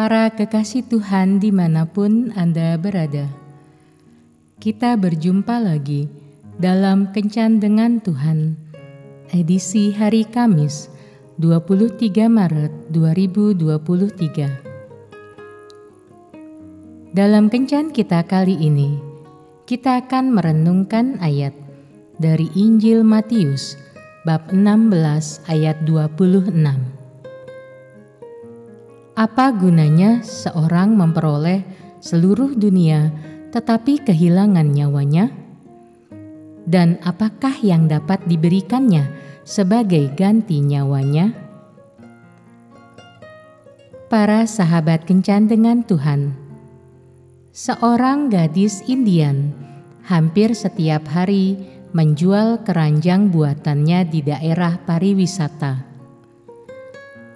Para kekasih Tuhan di mana pun Anda berada, kita berjumpa lagi dalam Kencan dengan Tuhan, edisi hari Kamis 23 Maret 2023. Dalam Kencan kita kali ini, kita akan merenungkan ayat dari Injil Matius bab 16 ayat 26 apa gunanya seorang memperoleh seluruh dunia tetapi kehilangan nyawanya? Dan apakah yang dapat diberikannya sebagai ganti nyawanya? Para sahabat kencan dengan Tuhan, seorang gadis Indian hampir setiap hari menjual keranjang buatannya di daerah pariwisata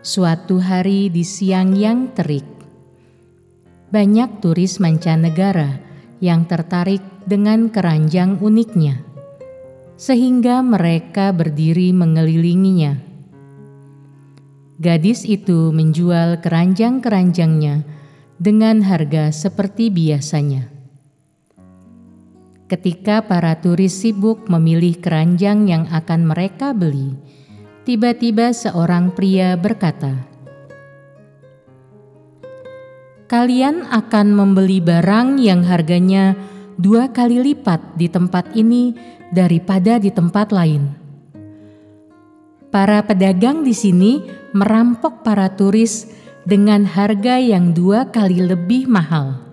Suatu hari di siang yang terik, banyak turis mancanegara yang tertarik dengan keranjang uniknya, sehingga mereka berdiri mengelilinginya. Gadis itu menjual keranjang-keranjangnya dengan harga seperti biasanya. Ketika para turis sibuk memilih keranjang yang akan mereka beli, Tiba-tiba seorang pria berkata, "Kalian akan membeli barang yang harganya dua kali lipat di tempat ini daripada di tempat lain." Para pedagang di sini merampok para turis dengan harga yang dua kali lebih mahal.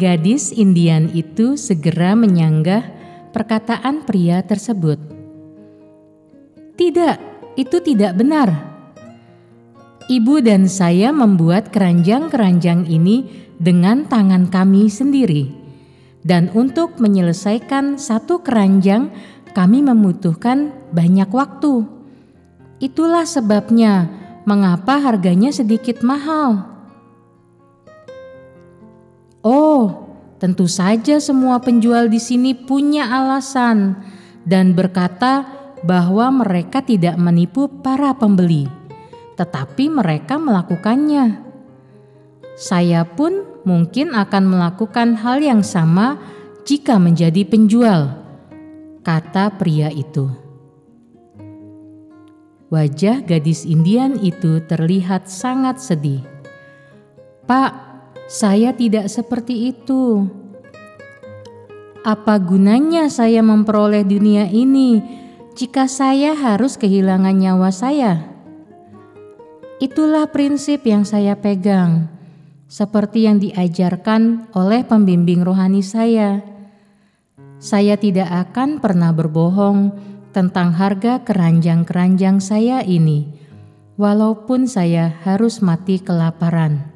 Gadis Indian itu segera menyanggah perkataan pria tersebut. Tidak, itu tidak benar. Ibu dan saya membuat keranjang-keranjang ini dengan tangan kami sendiri. Dan untuk menyelesaikan satu keranjang, kami membutuhkan banyak waktu. Itulah sebabnya mengapa harganya sedikit mahal. Oh, tentu saja semua penjual di sini punya alasan dan berkata bahwa mereka tidak menipu para pembeli, tetapi mereka melakukannya. Saya pun mungkin akan melakukan hal yang sama jika menjadi penjual, kata pria itu. Wajah gadis Indian itu terlihat sangat sedih. "Pak, saya tidak seperti itu. Apa gunanya saya memperoleh dunia ini?" Jika saya harus kehilangan nyawa saya? Itulah prinsip yang saya pegang, seperti yang diajarkan oleh pembimbing rohani saya. Saya tidak akan pernah berbohong tentang harga keranjang-keranjang saya ini, walaupun saya harus mati kelaparan.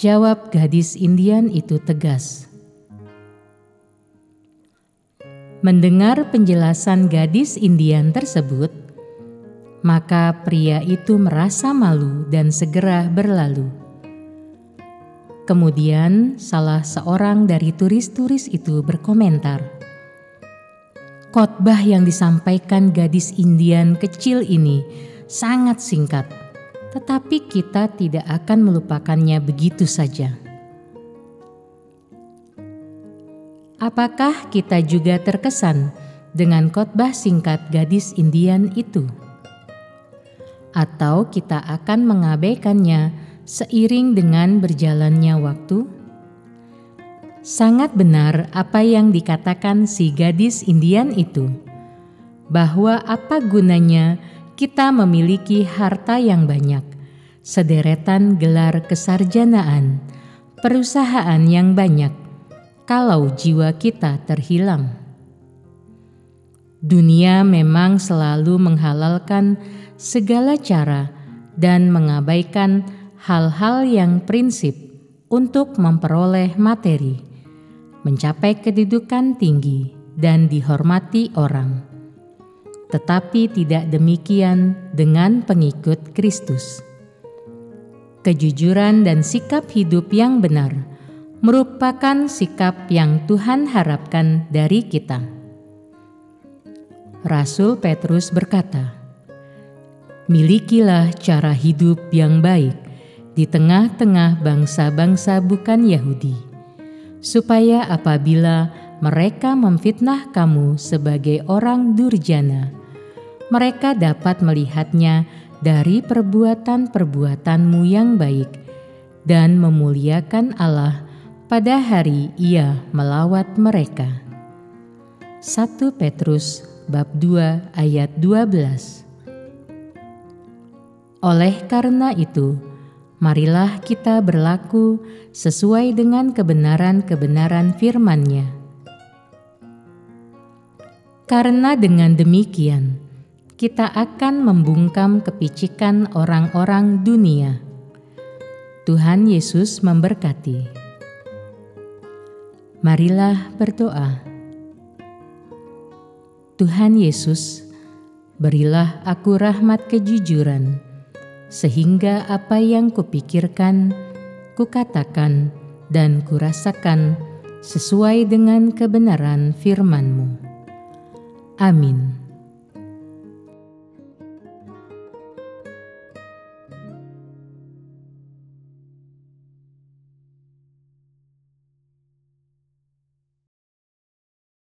Jawab gadis Indian itu tegas. Mendengar penjelasan gadis Indian tersebut, maka pria itu merasa malu dan segera berlalu. Kemudian, salah seorang dari turis-turis itu berkomentar, "Khotbah yang disampaikan gadis Indian kecil ini sangat singkat, tetapi kita tidak akan melupakannya begitu saja." Apakah kita juga terkesan dengan khotbah singkat gadis Indian itu? Atau kita akan mengabaikannya seiring dengan berjalannya waktu? Sangat benar apa yang dikatakan si gadis Indian itu, bahwa apa gunanya kita memiliki harta yang banyak, sederetan gelar kesarjanaan, perusahaan yang banyak, kalau jiwa kita terhilang. Dunia memang selalu menghalalkan segala cara dan mengabaikan hal-hal yang prinsip untuk memperoleh materi, mencapai kedudukan tinggi, dan dihormati orang. Tetapi tidak demikian dengan pengikut Kristus. Kejujuran dan sikap hidup yang benar merupakan sikap yang Tuhan harapkan dari kita. Rasul Petrus berkata, Milikilah cara hidup yang baik di tengah-tengah bangsa-bangsa bukan Yahudi, supaya apabila mereka memfitnah kamu sebagai orang durjana, mereka dapat melihatnya dari perbuatan-perbuatanmu yang baik dan memuliakan Allah pada hari ia melawat mereka. 1 Petrus bab 2 ayat 12 Oleh karena itu, marilah kita berlaku sesuai dengan kebenaran-kebenaran firman-Nya. Karena dengan demikian, kita akan membungkam kepicikan orang-orang dunia. Tuhan Yesus memberkati. Marilah berdoa. Tuhan Yesus, berilah aku rahmat kejujuran, sehingga apa yang kupikirkan, kukatakan, dan kurasakan sesuai dengan kebenaran firman-Mu. Amin.